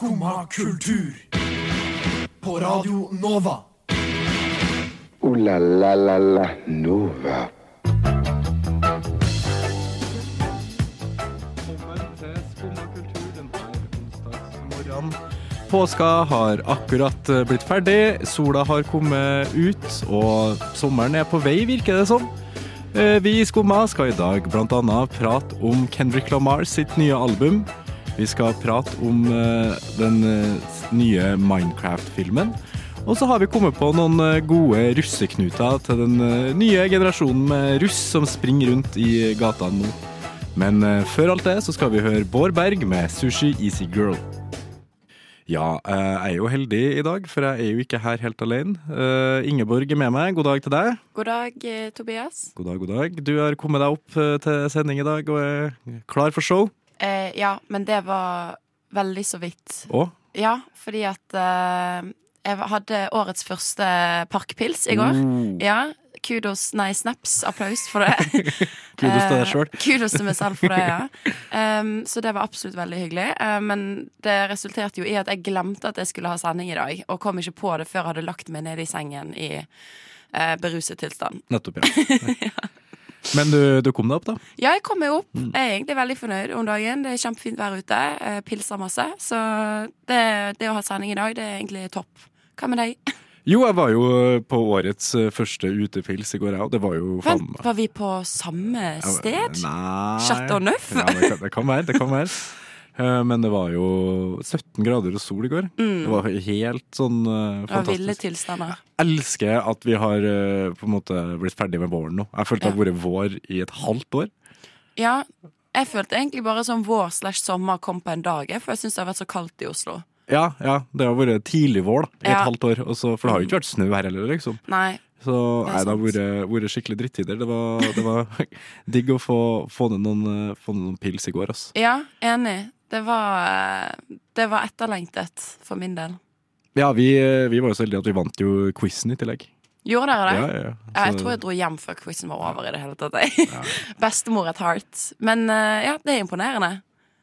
Skumma kultur. På Radio Nova. O-la-la-la-la Nova. Påska har akkurat eh, blitt ferdig, sola har kommet ut, og sommeren er på vei, virker det som. Eh, Vi i Skumma skal i dag bl.a. prate om Kendrick Lamar sitt nye album. Vi skal prate om eh, den eh, nye Minecraft-filmen. Og så har vi kommet på noen eh, gode russeknuter til den nye generasjonen med russ som springer rundt i gatene nå. Men før alt det så skal vi høre Bård Berg med Sushi Easy Girl. Ja, jeg er jo heldig i dag, for jeg er jo ikke her helt alene. Ingeborg er med meg. God dag til deg. God dag, Tobias. God dag, god dag. Du har kommet deg opp til sending i dag og er klar for show. Eh, ja, men det var veldig så vidt. Å? Ja, fordi at eh, jeg hadde årets første parkpils i går. Mm. Ja, kudos, nei, snaps, applaus for det. Kudos til deg Eh, sjøl. Kudos til meg selv for det, ja. Um, så det var absolutt veldig hyggelig. Uh, men det resulterte jo i at jeg glemte at jeg skulle ha sending i dag, og kom ikke på det før jeg hadde lagt meg ned i sengen i uh, beruset tilstand. Nettopp, ja. ja. Men du, du kom deg opp, da? Ja, jeg kom meg opp. Mm. Jeg er egentlig veldig fornøyd om dagen. Det er kjempefint vær ute. Pilser masse. Så det, det å ha sending i dag, det er egentlig topp. Hva med deg? Jo, jeg var jo på årets eh, første utepils i går, jeg òg. Det var jo faen var vi på samme sted? Nei Chateau Neuf? Ja, det, kan, det kan være. Det kan være. Eh, Men det var jo 17 grader og sol i går. Det var helt sånn uh, fantastisk. Ville tilstander. Jeg elsker at vi har uh, på en måte blitt ferdig med våren nå. Jeg følte det har vært vår i et halvt år. Ja, jeg følte egentlig bare sånn vår slash sommer kom på en dag, for jeg syns det har vært så kaldt i Oslo. Ja, ja, det har vært tidlig vår da, i et Ja. halvt år. Så- for det har jo ikke vært snø her heller, liksom. Nei. Så nei, det har vært, skikkelig drittider. Det var, det var digg å få, få, ned noen, få ned noen pils i går, ass. Ja, enig. Det var, eh, det var etterlengtet for min del. Ja, vi, eh, vi var jo så heldige at vi vant jo quizen i tillegg. Gjorde dere det? Ja, ja, ja. Ja, jeg tror jeg dro hjem før quizen var over i det hele tatt. Bestemor et heart. Men eh, ja, det er imponerende.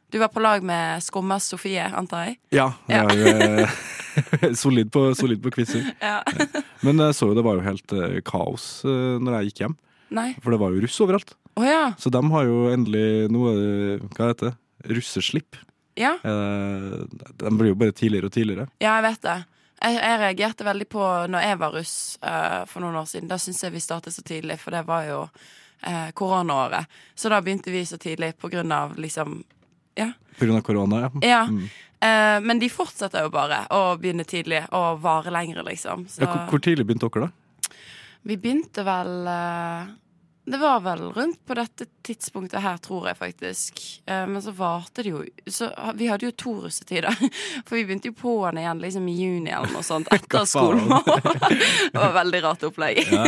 Du var på lag med Skummas Sofie, antar jeg? Ja, jeg er eh, solid på, solid på quizer. Ja. Men jeg så jo det var jo helt eh, kaos eh, når jeg gikk hjem. Nei. For det var jo russ overalt. Oh, ja. Så de har jo endelig noe eh, Hva heter det? Russeslipp. ja. Eh, den blir jo bare tidligere og tidligere. Ja, jeg vet det. Jeg, jeg reagerte veldig på når jeg var russ eh, for noen år siden. Da syns jeg vi startet så tidlig, for det var jo eh, koronaåret. Så da begynte vi så tidlig på grunn av liksom Ja. På grunn av korona, ja. ja. Mm. Eh, men de fortsetter jo bare å begynne tidlig og vare lengre, liksom. Så ja hvor, hvor tidlig begynte dere, da? vi begynte vel eh, Det var vel rundt på dette tidspunktet her, tror jeg faktisk. Eh, men så varte det jo så, Vi hadde jo to russetider. For vi begynte jo på den igjen liksom i juni eller noe sånt. Etter skolen. det var veldig rart opplegg. Ja.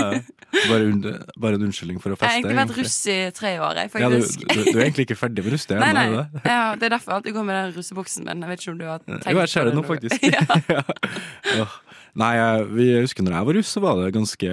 Bare, under, bare en unnskyldning for å feste. Jeg har egentlig vært russ i tre år, jeg, Ja, du, du, du er egentlig ikke ferdig med russet Nei, nei. det? Ja, det er derfor jeg alltid går med den russebuksen min. Jeg vet ikke om du har tenkt Jo, jeg ser det nå, faktisk. ja. Nei, vi husker når jeg var russ, så var det ganske,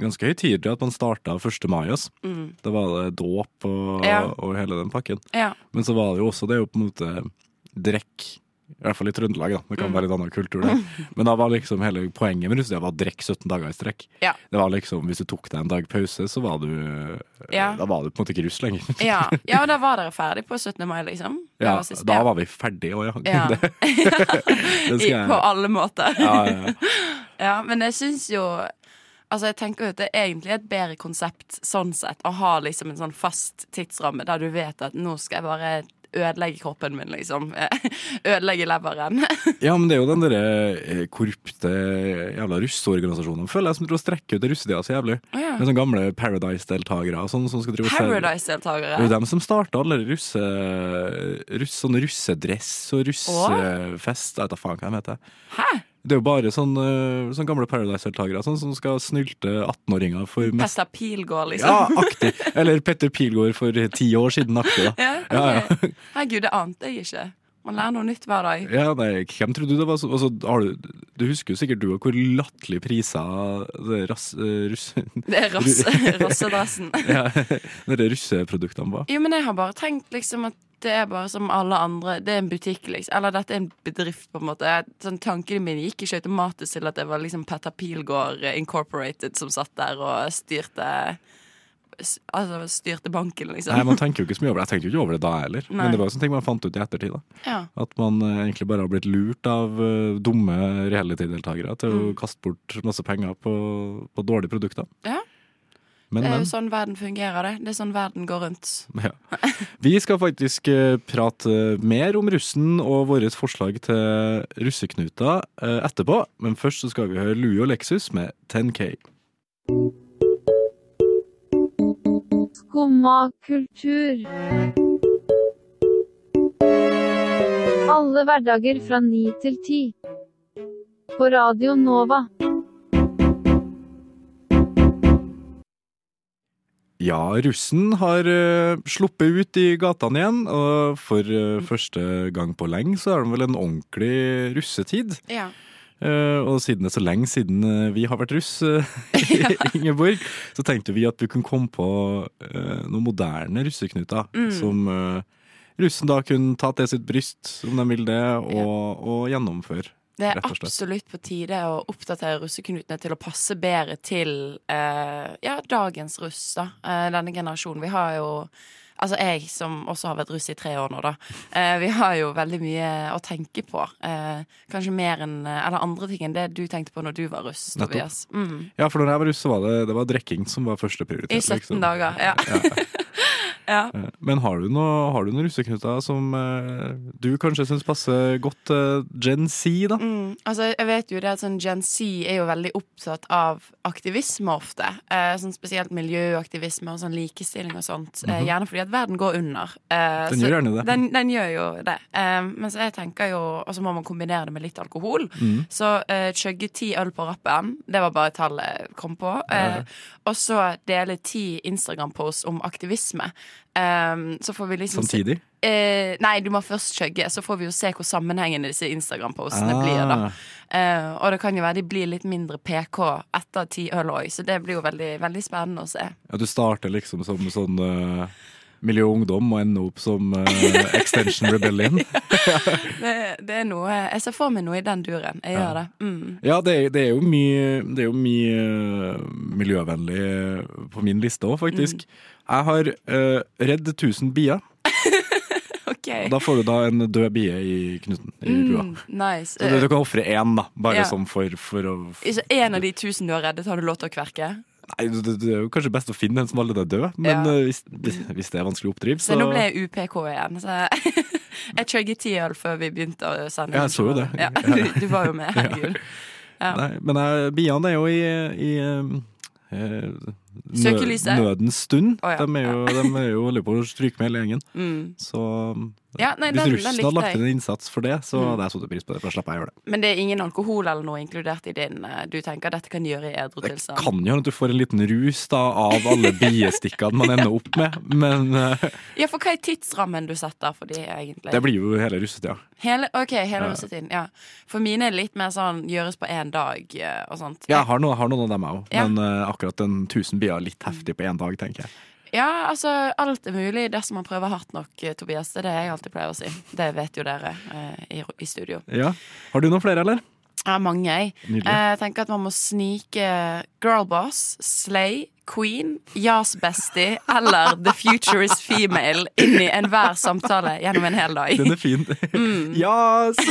ganske høytidelig at man starta 1. mai. ass. Mm. Da var det dåp og, Ja. og hele den pakken. ja. Men så var det jo også det å på en måte drikke I hvert fall i Trøndelag, da. Det kan være en annen kultur, det. Men da var liksom hele poenget med russetida å drikke 17 dager i strekk. Ja. Det var liksom, Hvis du tok deg en dag pause, så var du Ja. Da var du på en måte ikke russ lenger. Ja. ja, og da var dere ferdig på 17. mai, liksom? Det Ja, var da var vi ferdige òg, ja. Ja. Det, det jeg på alle måter. ja, ja. Ja, men jeg syns jo Altså, jeg tenker at det er egentlig et bedre konsept sånn sett å ha liksom en sånn fast tidsramme der du vet at nå skal jeg bare ødelegge kroppen min, liksom. Ødelegge leveren. ja, men det er jo den derre eh, korrupte jævla russeorganisasjonen, føler jeg, som tror å strekker ut russetida så jævlig. Oh, ja. Med sånne gamle Paradise-deltakere og sånn som skal drive og selge- Det er jo Paradise-deltakere. dem som starta alle russe, russ, sånn russedress og russefest. Jeg vet da faen hva de heter. Hæ? Det er jo bare sånne, sånne gamle Paradise-deltakere sånn, som skal snylte 18-åringer for mest Petter Pilgaard, liksom? Ja, aktig! Eller Petter Pilgaard for ti år siden aktig, da. Ja, Ja, ok. Herregud, det ante jeg ikke. Man lærer noe nytt hver dag. Ja, nei, hvem trodde du det var så altså, har du, du husker jo sikkert du hvor latterlige prisa det rass, eh, russ, Det er rass, rassedressen. ja, det russeproduktene var. Jo, men jeg har bare tenkt liksom at det er bare som alle andre. Det er en butikk, liksom. Eller dette er en bedrift, på en måte. Sånn, tankene mine gikk ikke automatisk til at det var liksom Petter Pilgaard Incorporated som satt der og styrte Altså styrte banken, liksom. Nei, Man tenker jo ikke så mye over det. Jeg tenkte jo ikke over det da heller. Nei. Men det var jo sånne ting man fant ut i ettertid. da Ja. At man eh, egentlig bare har blitt lurt av uh, dumme reality-deltakere til å Mm. kaste bort masse penger på, på dårlige produkter. Ja. Men, Det er jo sånn verden fungerer, det. Det er sånn verden går rundt. Ja. Vi skal faktisk eh, prate mer om russen og vårt forslag til russeknuter eh, etterpå. Men først så skal vi høre Louie og Lexus med 10K. Skumma kultur. Alle hverdager fra ni til ti. På Radio Nova. Ja, russen har uh, sluppet ut i gatene igjen, og for uh, første gang på lenge så er det vel en ordentlig russetid. Ja. Uh, og siden det er så lenge siden vi har vært russ, Ingeborg, så tenkte vi at vi kunne komme på noen moderne russeknuter. Mm. Som russen da kunne ta til sitt bryst, om de vil det, og, og gjennomføre. Det er absolutt på tide å oppdatere russeknutene til å passe bedre til eh, ja, dagens russ, da. Eh, denne generasjonen. Vi har jo Altså jeg som også har vært russ i tre år nå, da. Eh, vi har jo veldig mye å tenke på. Eh, kanskje mer enn Eller andre ting enn det du tenkte på når du var russ, Nettopp. Tobias. Mm. Ja, for når jeg var russ, så var det, det var drikking som var første prioritet. I 17 liksom. dager. Ja. ja. Eh, Men har du noe- har du noen russeknuter som eh, du kanskje syns passer godt til Gen Z, da? Mm, altså jeg vet jo det at sånn Gen Z er jo veldig opptatt av aktivisme ofte. Eh, sånn spesielt miljøaktivisme og sånn likestilling og sånt. eh, gjerne fordi at verden går under. Eh. Den gjør gjerne det. Den, den gjør jo det. Eh, men så jeg tenker jo Og så må man kombinere det med litt alkohol. Mm. Så chugge ti øl på rappen, det var bare tallet jeg kom på. Eh, og så dele ti Instagram-posts om aktivisme. Eh, så får vi liksom se- Samtidig? Eh, nei, du må først chugge, så får vi jo se hvor sammenhengende disse Instagram-postene Ah. blir. da uh, Og det kan jo være de blir litt mindre PK etter ti øl òg, så det blir jo veldig, veldig spennende å se. Ja, du starter liksom som sånn uh, Miljø og ungdom og ende opp som uh, Extension Rebellion. Det, det er noe Jeg ser for meg noe i den duren. Jeg gjør det. Mm. Ja, det det er jo mye, det er jo mye eh, miljøvennlig på min liste òg, faktisk. Jeg har uh, Redd 1000 bier. OK. Og da får du da en død bie i knuten. I bua. Mm, nice. Så du, du kan ofre én, da. Bare Ja. sånn for, for å Så en av de tusen du har reddet, har du lov til å kverke? Nei, det, er jo kanskje best å finne en som allerede er død, men Ja. eh, hvis, hvis, det er vanskelig å oppdrive, Så så nå ble jeg UPK igjen. Så jeg chugget ti øl før vi begynte å sende. Ja, jeg så jo det. Ja, du, du var jo med. Herregud. Ja. Nei, men Bian er jo i, i Søkelyset. nødens stund. Oh, ja. De er jo, de er jo holder på å stryke med hele gjengen. Mm. Så Ja, nei, hvis den- russen den hadde lagt inn en innsats for det, så Mm. hadde jeg satt pris på det. For da jeg å gjøre det. Men det er ingen alkohol eller noe inkludert i din eh, Du tenker dette kan gjøre i edru Det kan jo hende at du får en liten rus da av alle biestikkene man ender opp med, men uh, Ja, for hva er tidsrammen du setter for de, egentlig? det blir jo hele russetida. Hele, ok, hele russetiden. Ja. For mine er litt mer sånn gjøres på én dag eh, og sånt. Ja, jeg har, noe, har noen av dem, òg. Ja. Men uh, akkurat den 1000 bier er litt heftig på én dag, tenker jeg. Ja, altså, alt er mulig dersom man prøver hardt nok, eh, Tobias. Det er det jeg alltid pleier å si. Det vet jo dere eh, i, i studio. Ja. Har du noen flere, eller? Ja, mange, jeg. Nydelig. Eh, Jeg tenker at man må snike Girlboss, Slay, Queen, Yas Bestie eller The Future is Female inn i enhver samtale gjennom en hel dag. Den er fin. Mm. Yes!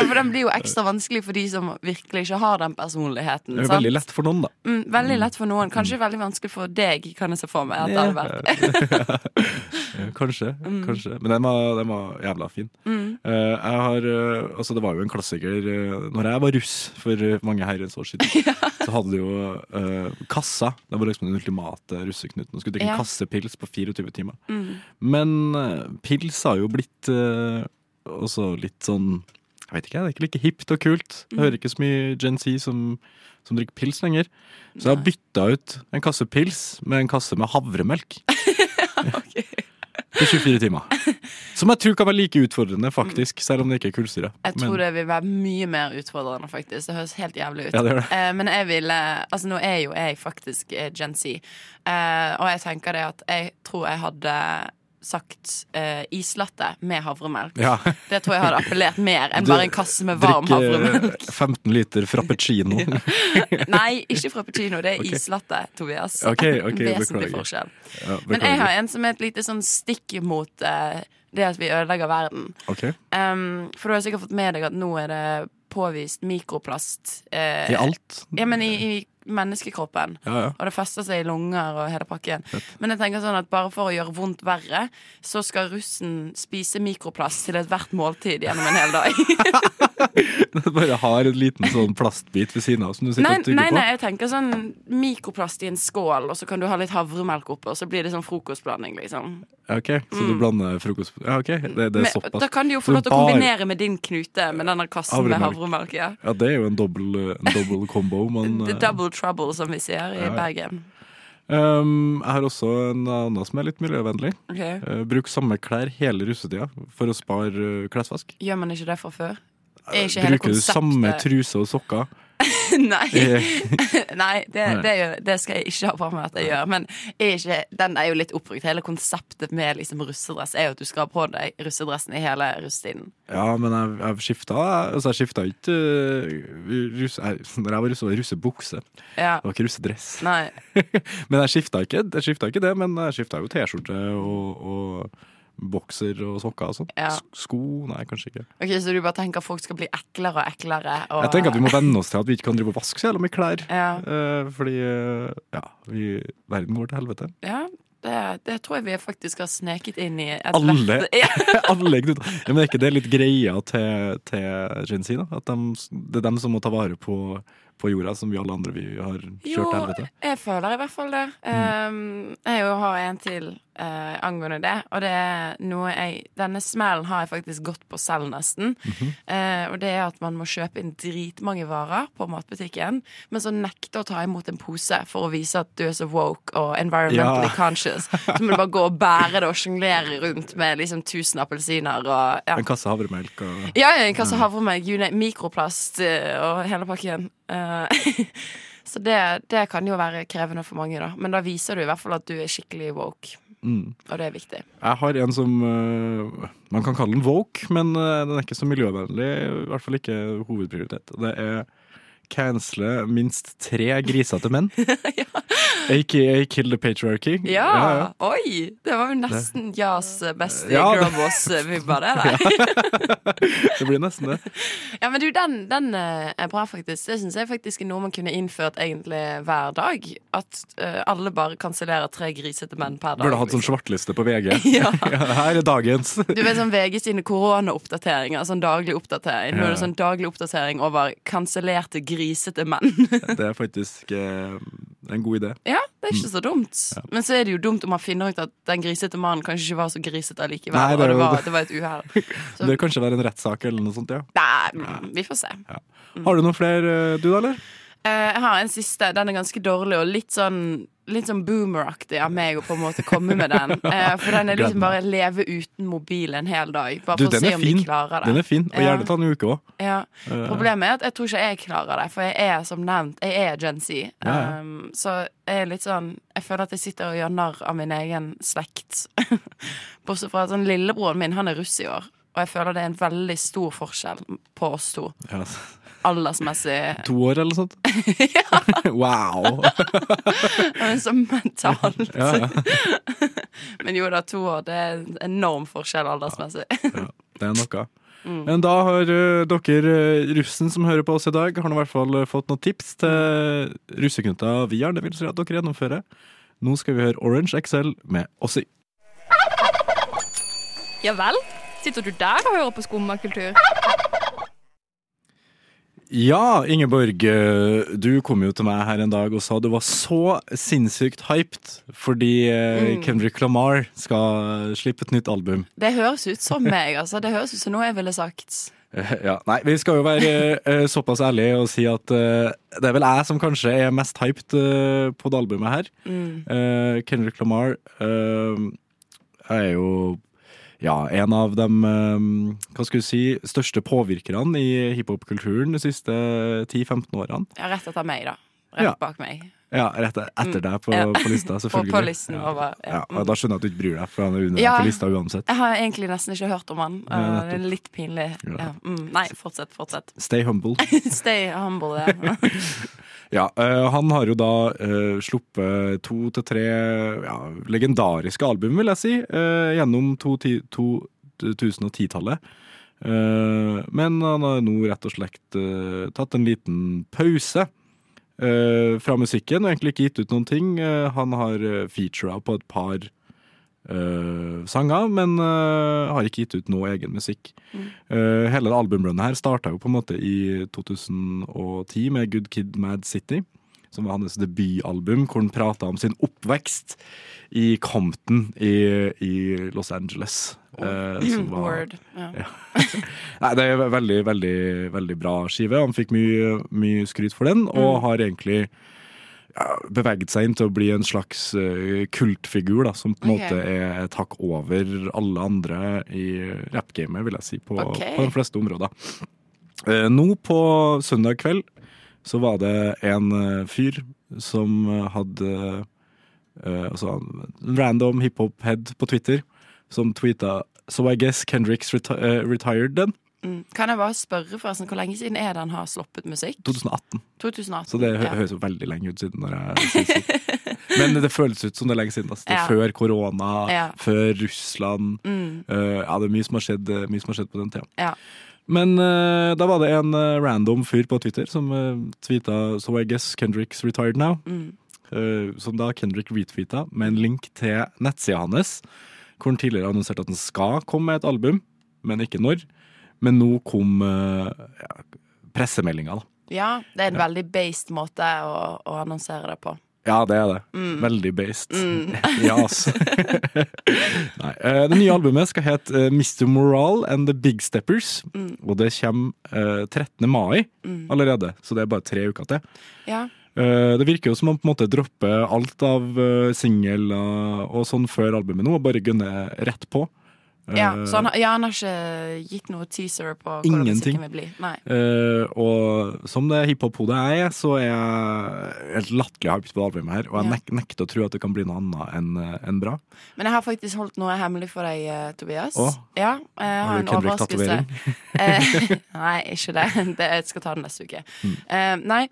Ja, for den blir jo ekstra vanskelig for de som virkelig ikke har den personligheten. Det er sant? veldig lett for noen, da. Mm, veldig lett for noen. Kanskje veldig vanskelig for deg, kan jeg se for meg. At det hadde vært. Kanskje. Mm. kanskje. Men den var, den var jævla fin. Eh, jeg har, eh, altså det var jo en klassiker uh, Når jeg var russ for mange herrens år siden, så hadde du jo uh, kassa. Det var liksom den ultimate russeknuten. Du skulle drikke Ja. en kasse på 24 timer. Mm. Men uh, pils har jo blitt uh, også litt sånn Jeg vet ikke, det er ikke like hipt og kult. Jeg Mm. hører ikke så mye Gen Z som, som drikker pils lenger. Så jeg har bytta ut en kasse pils med en kasse med havremelk. På 24 timer. Som jeg tror kan være like utfordrende, faktisk, selv om det ikke er kullsyre. Jeg tror det vil være mye mer utfordrende, faktisk. Det høres helt jævlig ut. Ja, det det. Eh, men jeg vil Altså, nå er jo jeg faktisk eh, Gen Z, eh, og jeg tenker det at jeg tror jeg hadde sagt uh, islatte med havremelk. Ja. Det tror jeg hadde appellert mer enn Du bare en kasse med varm havremelk. Drikke 15 liter frappuccino. Nei, ikke frappuccino. Det er okay. islatte, Tobias. Okay, ok, Vesentlig forskjell. Ja, Men jeg har en som er et lite sånn stikk mot uh, det at vi ødelegger verden. Um, for du har sikkert fått med deg at nå er det påvist mikroplast eh, I alt? Ja, men i, i menneskekroppen. Ja, ja. Og det fester seg i lunger og hele pakken. Men jeg tenker sånn at bare for å gjøre vondt verre, så skal russen spise mikroplast til ethvert måltid gjennom en hel dag. Bare har en liten sånn plastbit ved siden av som du sitter nei, og tygger på. nei, jeg tenker sånn mikroplast i en skål, og så kan du ha litt havremelk oppe, og så blir det sånn frokostblanding, liksom. Ok, Så du blander frokost Ja, ok, det, det er Men, såpass. da kan du jo få lov til å kombinere med din knute med denne kassen med Havremelk. havremelk. Ja. Ja, det er jo en dobbel, en combo, men double trouble, som vi sier i Ja. Bergen. um, Jeg har også en annen som er litt miljøvennlig. Okay. Uh, bruk samme klær hele russetida for å spare uh, klesvask. Gjør man ikke det fra før? Hele Bruker du samme truse og sokker? Nei, Eh, Nei det, det, gjør, det skal jeg ikke ha på meg at jeg gjør. Men er ikke, den er jo litt oppbrukt. Hele konseptet med liksom russedress er jo at du skal ha på deg russedressen i hele russetiden. Ja, men jeg, jeg skifta Altså, jeg skifta ikke uh, russe... jeg- Når jeg var russe, var det russebukse. Ja. Det var ikke russedress. Men jeg skifta ikke, ikke det, men jeg skifta jo T-skjorte og, og bokser og sokker og sånn. Ja. Sko? Nei, kanskje ikke. Ok, Så du bare tenker at folk skal bli eklere og eklere? Og, Jeg tenker at vi må venne oss til at vi ikke kan drive og vaske så jævla mye klær. Ja, Eh, fordi eh, ja, vi, verden går til helvete. ja det, det tror jeg vi faktisk har sneket inn i Alle. Alle gnuter. Ja, men er ikke det litt greia til, til Gen Z? da? At de, det er dem som må ta vare på, på jorda, som vi alle andre vi har kjørt til helvete? Jo, jeg føler i hvert fall det. Um, jeg har en til eh, angående det, og det er noe jeg Denne smellen har jeg faktisk gått på selv, nesten. Mhm. Eh, og det er at man må kjøpe inn dritmange varer på matbutikken, men så nekte å ta imot en pose for å vise at du er så woke og environmentally Ja. conscious. Så må du bare gå og bære det og sjonglere rundt med liksom 1000 appelsiner og ja. En kasse havremelk og Ja, ja, en kasse havremelk, you name- mikroplast eh, og hele pakken. Eh, så det, det kan jo være krevende for mange, da. Men da viser du i hvert fall at du er skikkelig woke. Mm. Og det er viktig. Jeg har en som eh, Man kan kalle den woke, men eh, den er ikke så miljøvennlig. I hvert fall ikke hovedprioritet. Det er cancele minst tre grisete menn. AKA kill the patriarchy. Ja! Oi! Det var jo nesten Jas beste Ja, girlboss-vibber, det der. Det blir nesten det. Ja, men du, den, den eh, er bra, faktisk. Det syns jeg faktisk er noe man kunne innført egentlig hver dag. At uh, alle bare kansellerer tre grisete menn per dag. Burde hatt sånn liksom. svartliste på VG. Ja. her er dagens. Du vet sånn VG sine koronaoppdateringer, sånn daglig oppdatering. Nå er det sånn daglig oppdatering over kansellerte, grisete menn. Det er faktisk eh, en god idé. ja, det er ikke så dumt. Men så er det jo dumt om man finner ut at den grisete mannen kanskje ikke var så grisete allikevel. Nei, det og er det var, det. det var et uhell. Så- Det bør kanskje være en rettssak eller noe sånt, ja. Nei, vi får se. Har du noen flere, eh, du da, eller? Eh, jeg har en siste. Den er ganske dårlig og litt sånn Litt sånn boomeraktig av meg å på en måte komme med den. Eh, for den er liksom bare leve uten mobil en hel dag. Bare Du, for å se om fin. de klarer det. Den er fin, og gjerne ta en uke òg. Ja. Problemet er at jeg tror ikke jeg klarer det, for jeg er som nevnt Jeg er Gen Z. Ja, ja. Um, så jeg er litt sånn Jeg føler at jeg sitter og gjør narr av min egen slekt. Bortsett fra at sånn lillebroren min han er russ i år, og jeg føler det er en veldig stor forskjell på oss to. Ja. Aldersmessig. To år eller noe sånt? wow! Han er så mentalt. Ja, ja. Men jo da, to år. Det er en enorm forskjell aldersmessig. Ja, det er noe. Mm. Men da har eh, dere eh, russen som hører på oss i dag, har nå i hvert fall eh, fått noen tips til russeknutta vi gjerne vil si at dere gjennomfører. Nå skal vi høre Orange XL med Ossi. Ja vel? Sitter du der og hører på skummakultur? Ja, Ingeborg, eh, du kom jo til meg her en dag og sa du var så sinnssykt hyped fordi eh, Mm. Kendrick Lamar skal slippe et nytt album. Det høres ut som meg, altså. Det høres ut som noe jeg ville sagt. Eh, Ja, nei, vi skal jo være såpass ærlige og si at uh, det er vel jeg som kanskje er mest hyped uh, på det albumet her. Mm. Uh, Kendrick Lamar jeg er jo ja, en av de eh, hva skal du si, største påvirkerne i hiphop-kulturen de siste 10-15 årene. Ja, rett etter meg, da. Rett Ja. bak meg. Ja, rett etter deg på, mm. på lista, selvfølgelig. på listen ja. over Ja, ja. Da skjønner jeg at du ikke bryr deg, for han er under Ja. på lista uansett. Jeg har egentlig nesten ikke hørt om han. Det er litt pinlig. Mm, nei, fortsett, fortsett. Stay humble. Stay humble, ja. Ja, eh, Han har jo da eh, sluppet to til tre ja, legendariske album, vil jeg si, eh, gjennom to ti- to- 2010-tallet. Eh, men han har nå rett og slett tatt en liten pause fra musikken og egentlig ikke gitt ut noen ting. Han har featura på et par eh, sanger, men uh, har ikke gitt ut noe egen musikk. Eh, hele albumrunnet her starta jo på en måte i 2010 med Good Kid Mad City. Som var hans debutalbum, hvor han prata om sin oppvekst i Compton i, i Los Angeles. Som var- Word. Ja. Nei, det er veldig, veldig, veldig bra skive. Han fikk mye, mye skryt for den, og Mm. har egentlig ja, beveget seg inn til å bli en slags eh, kultfigur, da, som på en okay. måte er et hakk over alle andre i rappgamet, vil jeg si, på, okay. på de fleste områder. Eh, nå på søndag kveld så var det en eh, fyr som hadde altså en random hiphop-head på Twitter, som tweeta So I guess Kendricks reti retired then. Mm. Kan jeg bare spørre forresten, hvor lenge siden er det han har sluppet musikk? 2018. 2018. Så det hø ja. høres jo veldig lenge ut siden. Når jeg sier. Men det føles ut som det er lenge siden. Altså. Det er Ja. Før korona, Ja. før Russland. Mm. Uh, ja, det er mye som har skjedd, eh, mye som har skjedd på den tida. Ja. Men uh, da var det en uh, random fyr på Twitter som uh, tweeta So I guess Kendrick's retired now. Mm. Som da Kendrick retweeta med en link til nettsida hans, hvor han tidligere annonserte at han skal komme med et album, men ikke når. Men nå kom uh, ja, pressemeldinga, da. ja, det er en veldig based måte å, å annonsere det på. Ja, det er det. Mm. Veldig based. ja, altså. Nei, eh, det nye albumet skal hete eh, Mr. Moral and The Big Steppers. Mm. Og det kommer eh, 13. mai allerede, så det er bare tre uker til. Ja. Eh, det virker jo som om på en måte dropper alt av singler og sånn før albumet nå, og bare gunner rett på. Ja, Eh, så han, ja, han har ikke gitt noe teaser på hvordan Ingenting. musikken vil bli. Nei. Uh, og som det hiphop-hodet jeg er, så er jeg helt latterlig hyped på det albumet her. Og jeg nek nekter å tro at det kan bli noe annet enn en bra. Men jeg har faktisk holdt noe hemmelig for deg, eh, Tobias. Oh. Ja, jeg har Har en overraskelse. Eh, nei, ikke det. det. Jeg skal ta den neste uke. Mm. Uh, nei,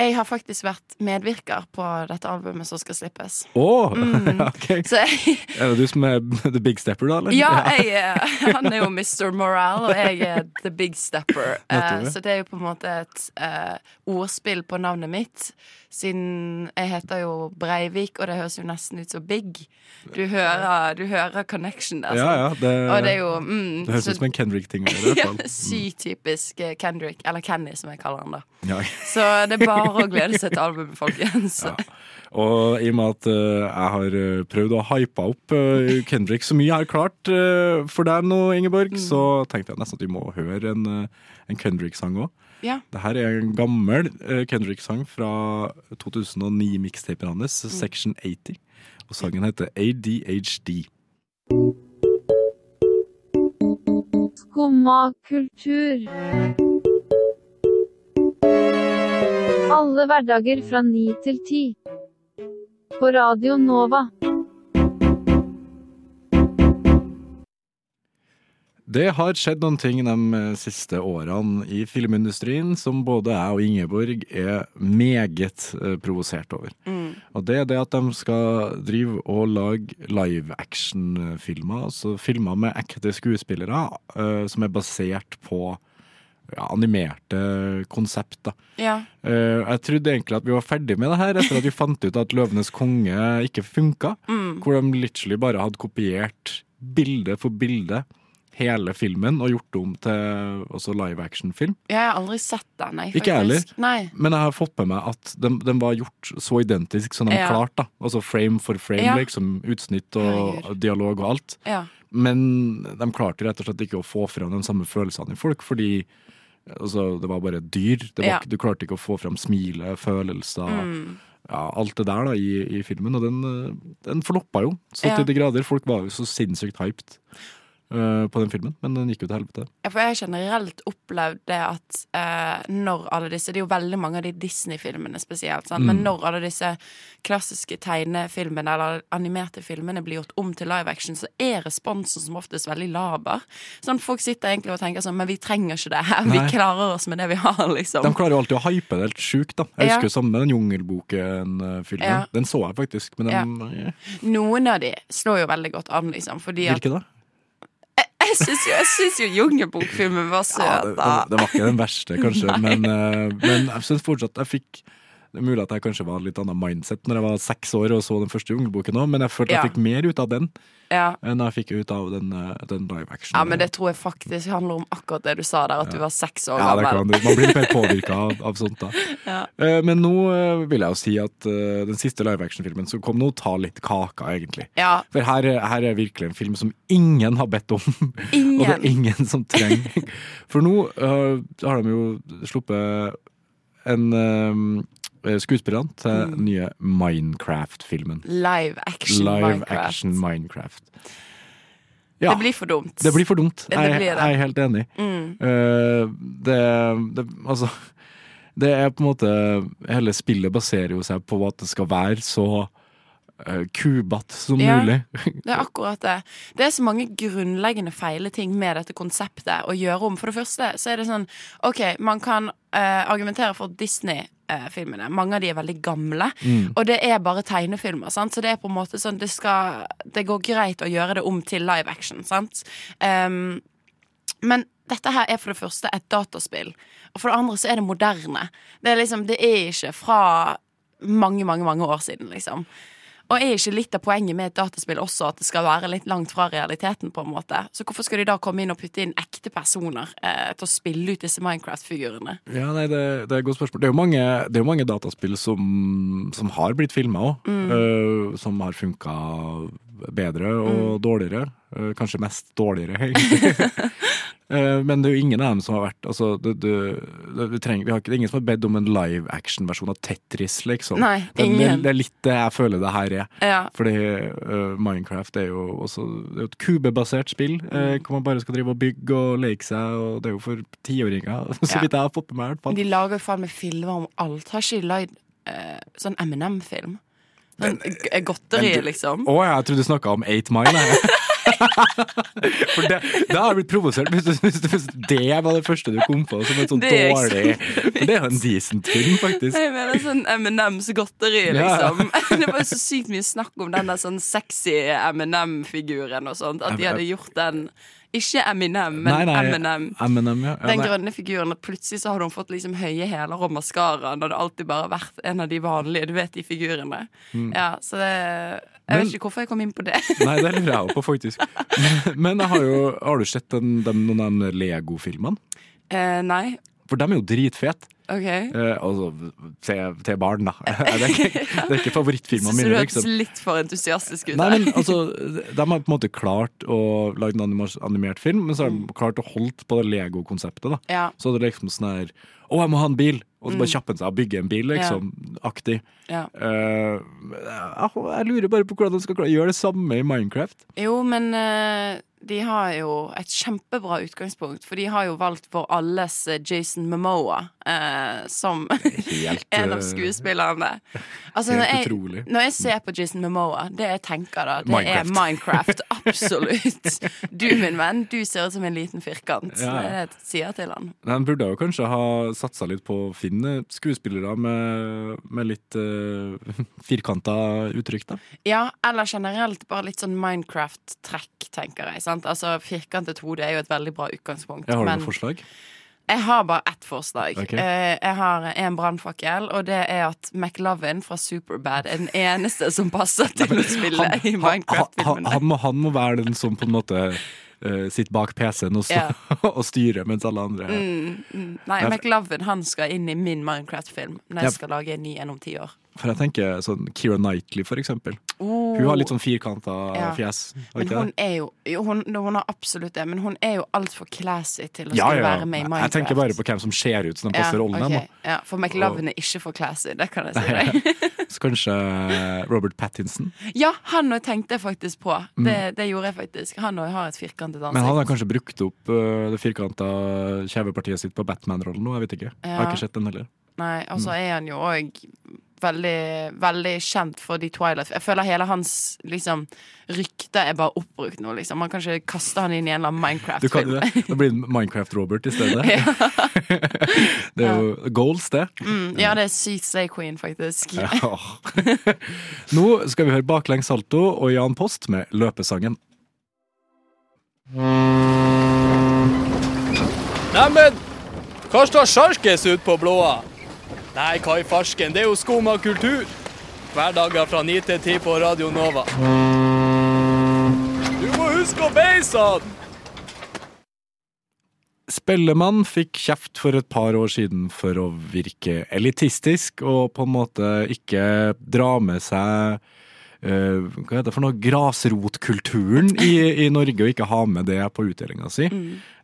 jeg har faktisk vært medvirker på dette albumet som skal slippes. Oh, Mm. ok. Så jeg, Er det du som er the big stepper, da? eller? ja, jeg, han er jo Mr. Morale, og jeg er The Big Stepper. Uh, så det er jo på en måte et uh, ordspill på navnet mitt. Siden jeg heter jo Breivik, og det høres jo nesten ut som Big. Du hører, du hører connection der. ja, ja. Det, Og det er jo mm, det høres ut som en Kendrick-ting. fall. Sykt typisk eh, Kendrick, eller Kenny som jeg kaller han da. Ja. Så det er bare å glede seg til albumet, folkens. Ja. Og i og med at uh, jeg har eh, prøvd å hype opp uh, Kendrick så mye jeg har klart uh, for deg nå, Ingeborg, Mm. så tenkte jeg nesten at vi må høre en, en Kendrick-sang òg. Ja. Det her er en gammel eh, Kendrick-sang fra 2009-mikstapen hans, Mm. Section 80. Og sangen heter ADHD. Skumma kultur. Alle hverdager fra ni til ti. På Radio Nova. Det har skjedd noen ting de eh, siste årene i filmindustrien som både jeg og Ingeborg er meget eh, provosert over. Mm. Og det er det at de skal drive og lage live action-filmer, altså filmer med ekte skuespillere uh, som er basert på ja, animerte konsept. da. Ja. Uh, jeg trodde egentlig at vi var ferdig med det her etter at vi fant ut at 'Løvenes konge' ikke funka. Mm. Hvor de literally bare hadde kopiert bilde for bilde hele filmen og gjort det om til live action-film. Jeg har aldri sett den, jeg, Ikke jeg heller. Men jeg har fått med meg at den, den var gjort så identisk som den Ja. klarte. Altså frame for frame, Ja. liksom. Utsnitt og Herregud. dialog og alt. Ja. Men de klarte rett og slett ikke å få fram de samme følelsene i folk, fordi altså, det var bare dyr. Det var, Ja. Du klarte ikke å få fram smilet, følelser, Mm. ja, alt det der da i, i filmen. Og den, den floppa jo så Ja. til de grader. Folk var jo så sinnssykt hyped. Eh, på den filmen, men den gikk jo til helvete. Ja, for jeg har generelt opplevd det at eh, når alle disse Det er jo veldig mange av de Disney-filmene spesielt? Mm. men når alle disse klassiske tegnefilmene eller animerte filmene blir gjort om til live action, så er responsen som oftest veldig laber. Sånn Folk sitter egentlig og tenker sånn Men vi trenger ikke det her. Vi Nei. klarer oss med det vi har, liksom. De klarer jo alltid å hype det helt sjukt, da. Jeg Ja. husker jo samme med den Jungelboken-filmen. Ja. Den så jeg faktisk, men den ja. Noen av de slår jo veldig godt an, liksom. Fordi Hvilke da? Jeg syns jo, synes jo Jungelbok-filmen var søt, da. Ja, det, det, var ikke den verste, kanskje, men, eh, men jeg syns fortsatt jeg fikk det er mulig at jeg kanskje var litt annet mindset når jeg var seks år og så den første Jungelboken òg, men jeg følte Ja. jeg fikk mer ut av den Ja. enn jeg fikk ut av den, eh, den live action. ja, men det tror jeg faktisk handler om akkurat det du sa der, at du var seks år Ja, det gammel. du. man blir mer påvirka av, av sånt. da Ja. Eh, Men nå eh, vil jeg jo si at den siste live action-filmen som kom nå, tar litt kaka, egentlig. Ja, For her, er- her er virkelig en film som ingen har bedt om. Og det er ingen. ingen som trenger. For nå uh, har de jo sluppet en øh, skuespillerne til Mm. den nye Minecraft-filmen. Live action Live Minecraft. action Minecraft. Ja, Det blir for dumt. det blir for dumt. Det Jeg, blir jeg er helt enig. Mm. Uh, det, det Altså Det er på en måte Hele spillet baserer jo seg på at det skal være så uh, kubete som Ja. mulig. Det er akkurat det. Det er så mange grunnleggende feile ting med dette konseptet å gjøre om. For det første så er det sånn OK, man kan uh, argumentere for Disney-filmene. Mange av de er veldig gamle. Mm. Og det er bare tegnefilmer, sant? så det er på en måte sånn det, skal, det går greit å gjøre det om til live action. Sant? Um, men dette her er for det første et dataspill, og for det andre så er det moderne. Det er liksom, det er ikke fra mange, mange, mange år siden, liksom. Og er ikke litt av poenget med et dataspill også at det skal være litt langt fra realiteten? på en måte? Så hvorfor skal de da komme inn og putte inn ekte personer eh, til å spille ut disse Minecraft-figurene? Ja, nei, det, det er et godt spørsmål. Det er jo mange, det er jo mange dataspill som, som har blitt filma òg. Mm. som har funka bedre og dårligere. Eh, kanskje mest dårligere, egentlig. Eh, Men det er jo ingen av dem som har vært altså, det, det, det, vi trenger, vi har ikke, det er ingen som har bedt om en live action-versjon av Tetris, liksom. Nei, ingen. det er litt det jeg føler det her er. Ja. Fordi uh, Minecraft er jo også det er jo et kubebasert spill, Mm. hvor man bare skal drive og bygge og leke seg, og det er jo for tiåringer, så Ja. vidt jeg har fått med meg. De lager jo faen meg filmer om alt. Har ikke lagd uh, sånn Eminem-film? Sånn g- godteri, men du- liksom. Å, jeg trodde du snakka om Eight Mile. For det, det har jeg blitt provosert hvis, hvis, hvis det var det første du kom på som en sånn Det dårlig det er jo en decent film, faktisk. Jeg mener sånn M&M's godteri, liksom. ja. Det var jo så sykt mye snakk om den der sånn sexy M&M-figuren og sånt. At de hadde gjort den Ikke Eminem, men Eminem. Eminem, ja. ja Den nei. grønne figuren, plutselig så har hun fått liksom høye hæler og maskara Det hadde alltid bare vært en av de vanlige, du vet, de figurene. Ja, så det Jeg Mm. Men- vet ikke hvorfor jeg kom inn på det. Nei, det lurer jeg også på, faktisk. Men, men jeg har, jo, har du sett den, den, noen av de Lego-filmene? Eh, nei. For de er jo dritfete. OK. Eh, altså til, barn, da. Det er ikke, det er ikke favorittfilmene Syns du høres Liksom. litt for entusiastisk ut Nei, men altså, De har på en måte klart å lage en animert film, men så har de klart å holde på det Lego-konseptet. da Ja, Så det er liksom sånn her Å, jeg må ha en bil! Og så bare kjappe seg og bygge en bil, liksom. Aktig. ja. Eh, jeg, jeg lurer bare på hvordan de skal klare å gjøre det samme i Minecraft. Jo, men eh, de har jo et kjempebra utgangspunkt, for de har jo valgt vår alles eh, Jason Momoa eh, som Helt, en av eh, skuespillerne. Altså, helt når jeg, utrolig. når jeg ser på Jason Momoa, det jeg tenker da, det er Minecraft. Minecraft. Absolutt. Du, min venn, du ser ut som en liten firkant. Ja, ja. Det er det jeg sier til han. Han burde jo kanskje ha satsa litt på å finne skuespillere med, med litt uh, firkanta uttrykk, da. Ja, eller generelt bare litt sånn Minecraft-trekk, tenker jeg. Sant? Altså, Firkantet hode er jo et veldig bra utgangspunkt. Jeg har du men- noe forslag? Jeg har bare ett forslag. Ok. Eh, Jeg har en brannfakkel, og det er at McLovin fra Superbad er den eneste som passer til å spille han, i Minecraft-filmene. han, må, han må være den som på en måte uh, sitter bak PC-en og, yeah. og styrer, mens alle andre Mm, mm. Nei, McLovin han skal inn i min Minecraft-film når jeg skal lage en ny en om ti år. For jeg tenker sånn Keira Knightley, for eksempel. Oh. Hun har litt sånn firkanta Ja. fjes. Men hun det? er jo, jo hun, hun har absolutt det, men hun er jo altfor classy til å ja, ja, være med i Minecraft. Jeg tenker bare på hvem som ser ut som den passer rollen. Okay. ja, For McLovin er ikke for classy, det kan jeg si deg. Så kanskje Robert Pattinson. ja, han òg tenkte jeg faktisk på. Det, det gjorde jeg faktisk. Han òg har et firkantet ansikt. Mm. Men han har kanskje brukt opp uh, det firkanta kjevepartiet sitt på Batman-rollen nå, jeg vet ikke. Jeg har ikke sett den heller. Nei, altså Mm. er han jo òg veldig, veldig kjent for de Twilight Jeg føler hele hans liksom rykte er bare oppbrukt nå, liksom. Man kan ikke kaste han inn i en eller annen Minecraft-film. det, da blir det Minecraft-Robert i stedet. det er jo goals, det. Mm, ja, det er sykt Slay Queen, faktisk. Ja. Nå skal vi høre baklengs salto og Jan Post med løpesangen. Neimen, hva står sjarkes ut på blåa? Nei, hva i farsken, det er jo Skumma kultur. Hverdager fra 9 til 10 på Radio Nova. Du må huske å beise han! Spellemann fikk kjeft for et par år siden for å virke elitistisk og på en måte ikke dra med seg uh, hva heter det for noe, grasrotkulturen i, i Norge, og ikke ha med det på utdelinga si.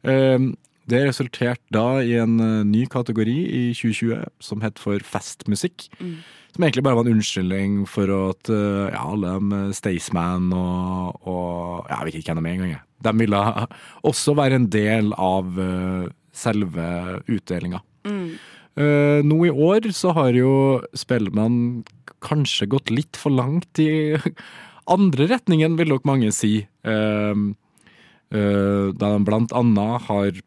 Eh, det resulterte da i en eh, ny kategori i 2020 som het for festmusikk. Som egentlig bare var en unnskyldning for at eh, ja, alle de Staysman og, og ja, Jeg vet ikke hvem de er engang. De ville også være en del av eh, selve utdelinga. Eh, nå i år så har jo Spellemann kanskje gått litt for langt i andre retningen, vil nok mange si. Eh, eh, da de blant annet har eh,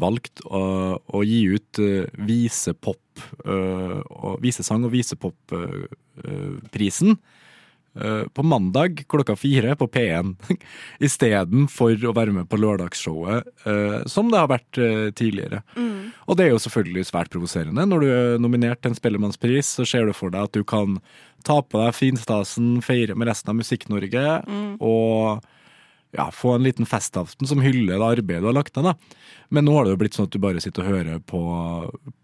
valgt å, å gi ut visepop, eh, og visesang- og visepopprisen eh, på mandag klokka fire på P1, istedenfor å være med på lørdagsshowet, eh, som det har vært eh, tidligere. Og det er jo selvfølgelig svært provoserende. Når du er nominert til en Spellemannspris, så ser du for deg at du kan ta på deg finstasen, feire med resten av Musikk-Norge, og ja, få en liten festaften som hyller det arbeidet du har lagt ned. Men nå har det jo blitt sånn at du bare sitter og hører på,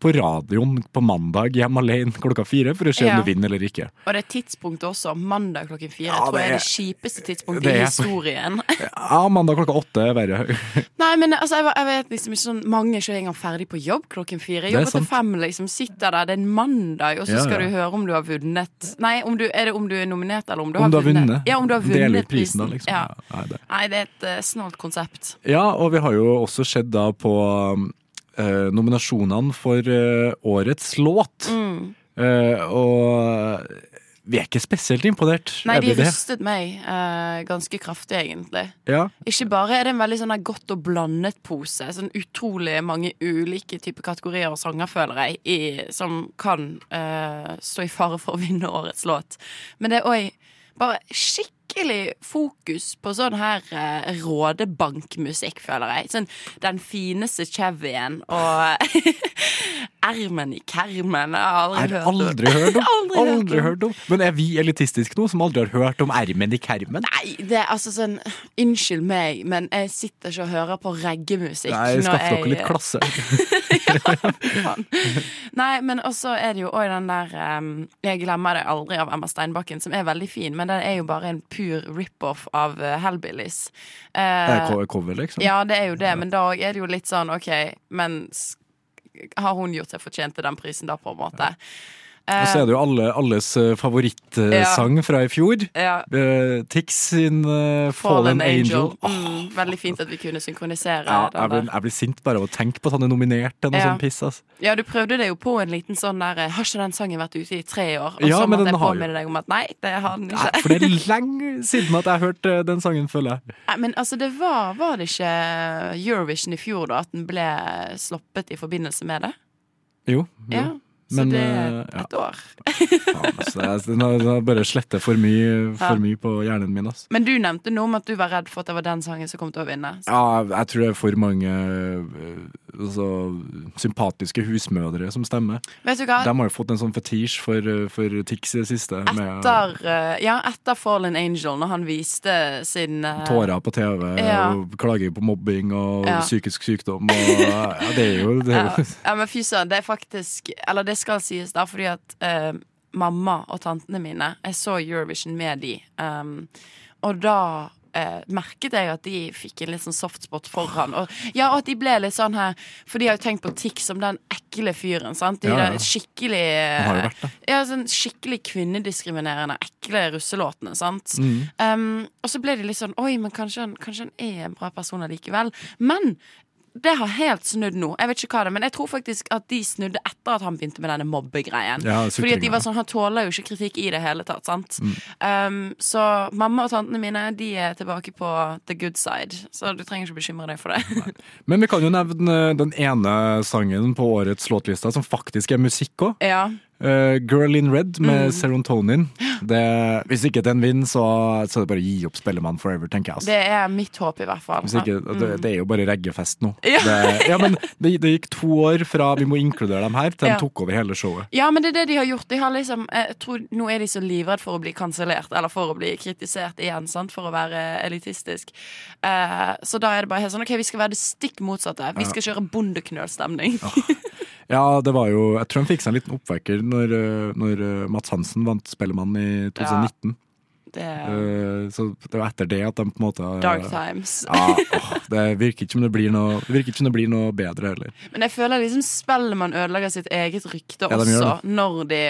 på radioen på mandag hjemme alene klokka fire for å se Ja. om du vinner eller ikke. Og det tidspunktet også, mandag klokken fire, Ja, tror jeg er det kjipeste tidspunktet i historien. Ja, mandag klokka åtte er verre. Nei, men altså, jeg, jeg vet liksom ikke sånn Mange er ikke engang ferdig på jobb klokken fire. Er Jobber til fem, liksom. Sitter der, det er en mandag, og så skal du høre om du har vunnet Nei, om du, er det om du er nominert, eller om du Om har du har vunnet. Ja, om du har vunnet ut prisen, da, liksom. Nei, det. Nei, det er et uh, snålt konsept. Ja, og vi har jo også sett da på eh, nominasjonene for eh, årets låt. Mm. Eh, og vi er ikke spesielt imponert. Nei, de rystet meg eh, ganske kraftig, egentlig. Ja. Ikke bare er det en veldig sånn godt og blandet pose, sånn utrolig mange ulike typer kategorier og sanger, føler jeg, i, som kan eh, stå i fare for å vinne årets låt. Men det er òg bare skikkelig fokus på sånn her uh, rådebankmusikk, føler jeg. Sånn den fineste Chevyen og ermen i kermen. Jeg har aldri Er hørt om. aldri hørt om. Aldri hørt aldri om. hørt om. Men er vi elitistiske nå, som aldri har hørt om ermen i kermen? Nei, det er altså sånn Unnskyld meg, men jeg sitter ikke og hører på reggemusikk. Nei, skaff dere jeg- litt klasse. ja, Nei, men også er det jo òg den der um, Jeg glemmer det aldri av Emma Steinbakken, som er veldig fin, men den er jo bare en pur rip-off av uh, Hellbillies. Det er Eh, cover, liksom. ja, det er jo det, men da er det jo litt sånn OK, men har hun gjort seg fortjent til den prisen da, på en måte? Og så er det jo alle, alles favorittsang favorittsang fra i fjor. Ja. Eh, Tix sin uh, Fallen, Angel. Angel. Mm, veldig fint at vi kunne synkronisere ja, jeg, blir, jeg blir sint bare av å tenke på at han er nominert til noe Ja. sånn piss. Altså. Ja, du prøvde det jo på en liten sånn der Har ikke den sangen vært ute i tre år? Og Ja, så måtte jeg påminne deg om at nei, det har den ikke. for det er lenge siden at jeg har hørt eh, den sangen, føler jeg. Nei, men altså, det var Var det ikke Eurovision i fjor, da, at den ble sloppet i forbindelse med det? Jo. jo. Ja. Så Men, det er ja. et år. Faen, altså, den bare slettet for mye, Ja. for mye på hjernen min. Altså. Men du nevnte noe om at du var redd for at det var den sangen som kom til å vinne. Ja, jeg tror det er for mange eh, altså, sympatiske husmødre som stemmer. Vet du hva? De har jo fått en sånn fetisj for, eh, for Tix i det siste. Etter, med, ja, etter Fallen Angel, når han viste sin eh, tårer på TV Ja. og klager på mobbing og Ja. psykisk sykdom. Og, ja, det er jo, det er Ja, jo ja, men fy søren, det er faktisk Eller det skal sies, da, fordi at eh, mamma og tantene mine. Jeg så Eurovision med de. Um, og da eh, merket jeg at de fikk en litt sånn softspot foran. Og, ja, og at de ble litt sånn her For de har jo tenkt på Tix som den ekle fyren. sant? De Ja, ja. skikkelig vært. Ja, sånn skikkelig kvinnediskriminerende, ekle russelåtene. sant? Mm. Um, og så ble de litt sånn Oi, men kanskje han, kanskje han er en bra person allikevel. Men det har helt snudd nå. Jeg vet ikke hva det er, Men jeg tror faktisk at de snudde etter at han begynte med denne mobbegreien. Ja, Fordi at de var sånn, Han tåler jo ikke kritikk i det hele tatt. sant? Mm. Um, så mamma og tantene mine de er tilbake på the good side. Så du trenger ikke bekymre deg for det. Men vi kan jo nevne den ene sangen på årets låtlista som faktisk er musikk òg. ja. Girl in Red med Mm. Serotonin. Det, hvis ikke den vinner, så, så er det bare å gi opp Spellemann forever, tenker jeg. Altså. Det er mitt håp, i hvert fall. Ikke, det, Mm. det er jo bare reggefest nå. Ja. Det, ja, men det, det gikk to år fra vi må inkludere dem her, til de Ja. tok over hele showet. Ja, men det er det de har gjort. De har liksom, jeg tror Nå er de så livredd for å bli kansellert, eller for å bli kritisert igjen, sant? for å være elitistisk. Uh, så da er det bare helt sånn OK, vi skal være det stikk motsatte. Vi skal kjøre bondeknølstemning. Ja, det var jo Jeg tror han fikk seg en liten oppvekker når, øh, når øh, Mats Hansen vant Spellemann i 2019. Det er Eh, Så det var etter det at de på en måte dark times. Ja, åh, det virker ikke som det blir noe Det virker ikke som det blir noe bedre heller. Men jeg føler liksom Spellemann ødelegger sitt eget rykte Ja, også, når de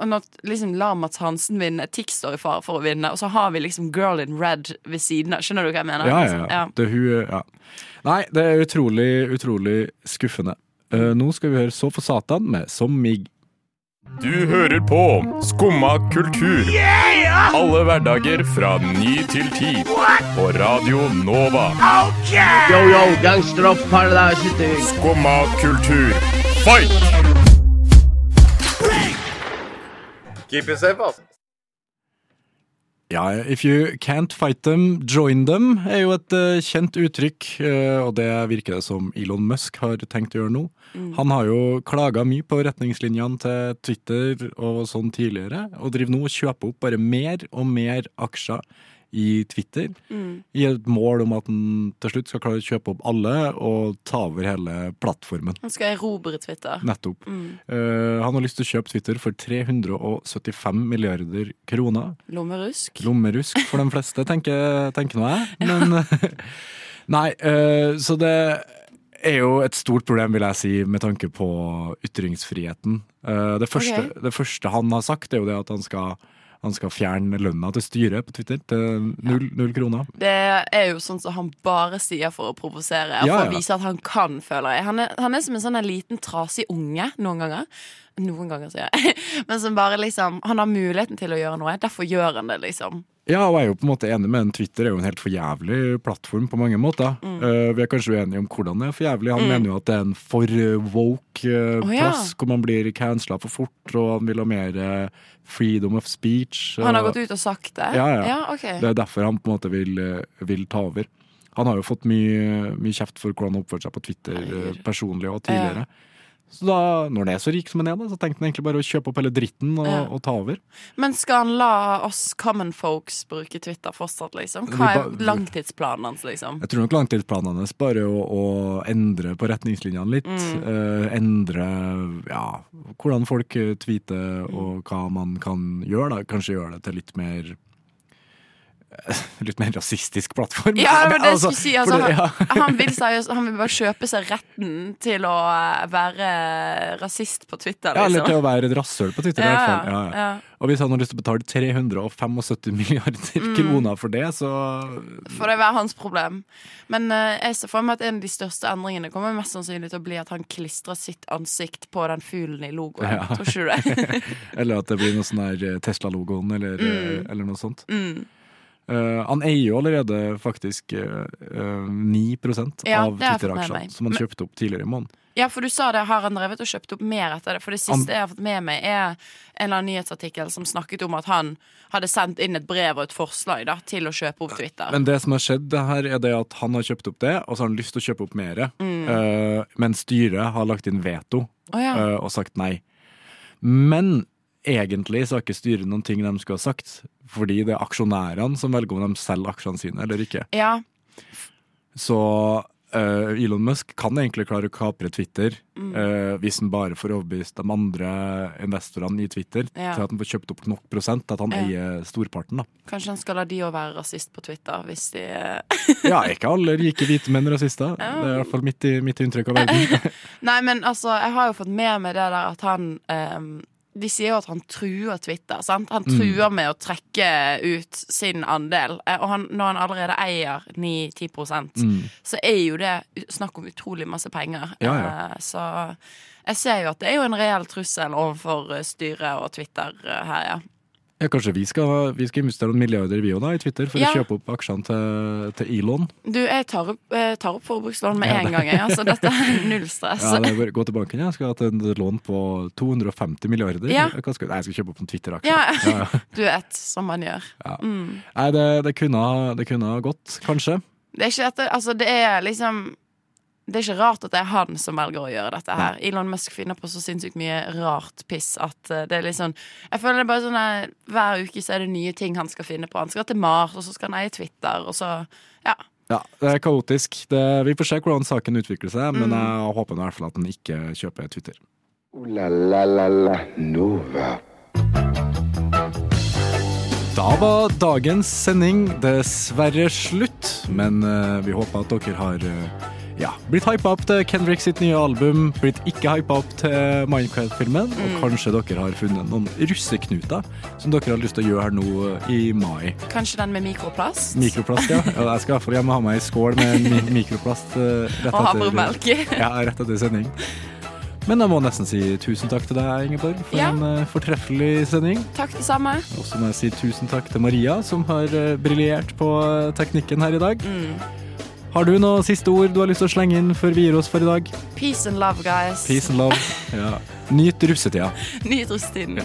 Når liksom lar Mats Hansen vinne, Tix står i fare for å vinne, og så har vi liksom Girl in Red ved siden av. Skjønner du hva jeg mener? Ja, ja, ja. Det, er hun, ja. Nei, det er utrolig, utrolig skuffende. Eh, nå skal vi høre Så for Satan med Som mig. Du hører på Skumma kultur. Alle hverdager fra ny til ti. På Radio Nova. Yo, yo, gangsteropp, paradise Skumma kultur, fight! Keep it safe, altså. Ja, if you can't fight them, join them, er jo et eh, kjent uttrykk, eh, og det virker det som Elon Musk har tenkt å gjøre nå. Han har jo klaga mye på retningslinjene til Twitter og sånn tidligere, og driver nå og kjøper opp bare mer og mer aksjer i Twitter, Mm. i et mål om at han til slutt skal klare å kjøpe opp alle og ta over hele plattformen. Han skal erobre Twitter. Nettopp. Mm. Uh, han har lyst til å kjøpe Twitter for 375 milliarder kroner. Lommerusk. Lommerusk for de fleste, tenker, tenker nå jeg. Men Nei, uh, så det er jo et stort problem, vil jeg si, med tanke på ytringsfriheten. Uh, det, første, okay. det første han har sagt, er jo det at han skal, han skal fjerne lønna til styret på Twitter til null, null kroner. Det er jo sånn som han bare sier for å provosere. Ja, For å vise at han kan, føler jeg. Han er, han er som en sånn en liten trasig unge noen ganger. Noen ganger, sier jeg. Men som bare liksom Han har muligheten til å gjøre noe, derfor gjør han det, liksom. Ja, og jeg er jo på en måte enig med en Twitter er jo en helt forjævlig plattform på mange måter. Mm. Uh, vi er kanskje uenige om hvordan det er forjævlig. Han Mm. mener jo at det er en for eh, woke Å, ja. plass, hvor man blir cancela for fort, og han vil ha mer uh, freedom of speech. Han har gått ut og sagt det? Ja, ja. ja okay. Det er derfor han på en måte vil, vil ta over. Han har jo fått mye, mye kjeft for hvordan han oppførte seg på Twitter personlig og tidligere. Så da, når det er så rik som han er, da, så tenkte han egentlig bare å kjøpe opp hele dritten og, Ja. og ta over. Men skal han la oss common folks bruke Twitter fortsatt, liksom? Hva er langtidsplanen hans, liksom? Jeg tror nok langtidsplanen hans bare å, å endre på retningslinjene litt. Mm. eh, endre ja, hvordan folk eh, tweeter og hva man kan gjøre. Da. Kanskje gjøre det til litt mer Litt mer rasistisk plattform. Ja, det var det jeg Altså, skulle si. Altså, han, han, vil seriøst, han vil bare kjøpe seg retten til å eh, være rasist på Twitter, Ja, eller liksom. til å være et rasshøl på Twitter. i Ja. Ja, ja. Og hvis han har lyst til å betale 375 milliarder Mm. kroner for det, så Får det være hans problem. Men uh, jeg ser for meg at en av de største endringene kommer mest sannsynlig til å bli at han klistrer sitt ansikt på den fuglen i logoen. Tror ikke du det? Eller at det blir noe sånn eh, Tesla-logoen, eller, Mm. eh, eller noe sånt. Mm. Eh, han eier jo allerede faktisk uh, eh, 9 Ja, av Twitter-aksjene som han kjøpte opp tidligere i måneden. Ja, for du sa det, har han drevet og kjøpt opp mer etter det? For det siste Han- jeg har fått med meg, er en eller annen nyhetsartikkel som snakket om at han hadde sendt inn et brev og et forslag da, til å kjøpe opp Twitter. Men det som har skjedd her, er det at han har kjøpt opp det, og så har han lyst til å kjøpe opp mer. Mm. eh, men styret har lagt inn veto oh, ja. eh, og sagt nei. Men egentlig så har ikke styret noen ting de skulle ha sagt, fordi det er aksjonærene som velger om de selger aksjene sine eller ikke. Ja, Så uh, Elon Musk kan egentlig klare å kapre Twitter Mm. uh, hvis han bare får overbevist de andre investorene i Twitter Ja. til at han får kjøpt opp nok prosent, at han Ja. eier storparten. da. Kanskje han skal la de òg være rasist på Twitter, hvis de Ja, ikke alle rike hvite menn rasister. Det er i hvert fall mitt, mitt inntrykk av verden. Nei, men altså, jeg har jo fått med meg det der at han ehm, De sier jo at han truer Twitter. sant? Han Mm. truer med å trekke ut sin andel. Eh, Og han, når han allerede eier 9-10 Mm. så er jo det snakk om utrolig masse penger. Ja, ja. Eh, Så jeg ser jo at det er jo en reell trussel overfor eh, styret og Twitter her, ja. Ja, kanskje vi skal, vi skal investere noen milliarder vi da, i Twitter for Ja. å kjøpe opp aksjene til, til Elon. Du, jeg tar opp, jeg tar opp forbrukslån med Ja, en gang, jeg. Altså, dette er null stress. Ja, det er bare gå til banken. Jeg skal ha et lån på 250 milliarder. Ja. Jeg skal, nei, jeg skal kjøpe opp en Twitter-aksje. Ja, du vet, som man gjør. Mm. Nei, det, det, kunne, det kunne gått, kanskje. Det er ikke dette, altså det er liksom Det er ikke rart at det er han som velger å gjøre dette her. Elon Musk finner på så sinnssykt mye rart piss at eh, det er litt sånn Jeg føler det er bare sånn at Hver uke så er det nye ting han skal finne på. Han skal til Mars, og så skal han eie Twitter, og så Ja. Ja, det er kaotisk. Det, vi får se hvordan saken utvikler seg, men Mm. jeg håper i hvert fall at han ikke kjøper Twitter. La la la la Nova. Da var dagens sending dessverre slutt, men uh, vi håper at dere har eh, ja, blitt hypa opp til Kendrick sitt nye album, blitt ikke hypa opp til Minecraft-filmen, og Mm. kanskje dere har funnet noen russeknuter som dere har lyst til å gjøre her nå i mai. Kanskje den med mikroplast? Mikroplast, ja. jeg skal i hvert fall hjem og ha meg ei skål med mi mikroplast eh, Og havremelk i. ja, rett etter sending. Men jeg må nesten si tusen takk til deg, Ingeborg, for Ja. en uh, fortreffelig sending. Takk, det samme. Og så må jeg si tusen takk til Maria, som har uh, briljert på teknikken her i dag. Mm. Har du noen siste ord du har lyst til å slenge inn før vi gir oss for i dag? Peace and love, guys. Peace and love. Ja. Nyt russetida. Nyt russetiden.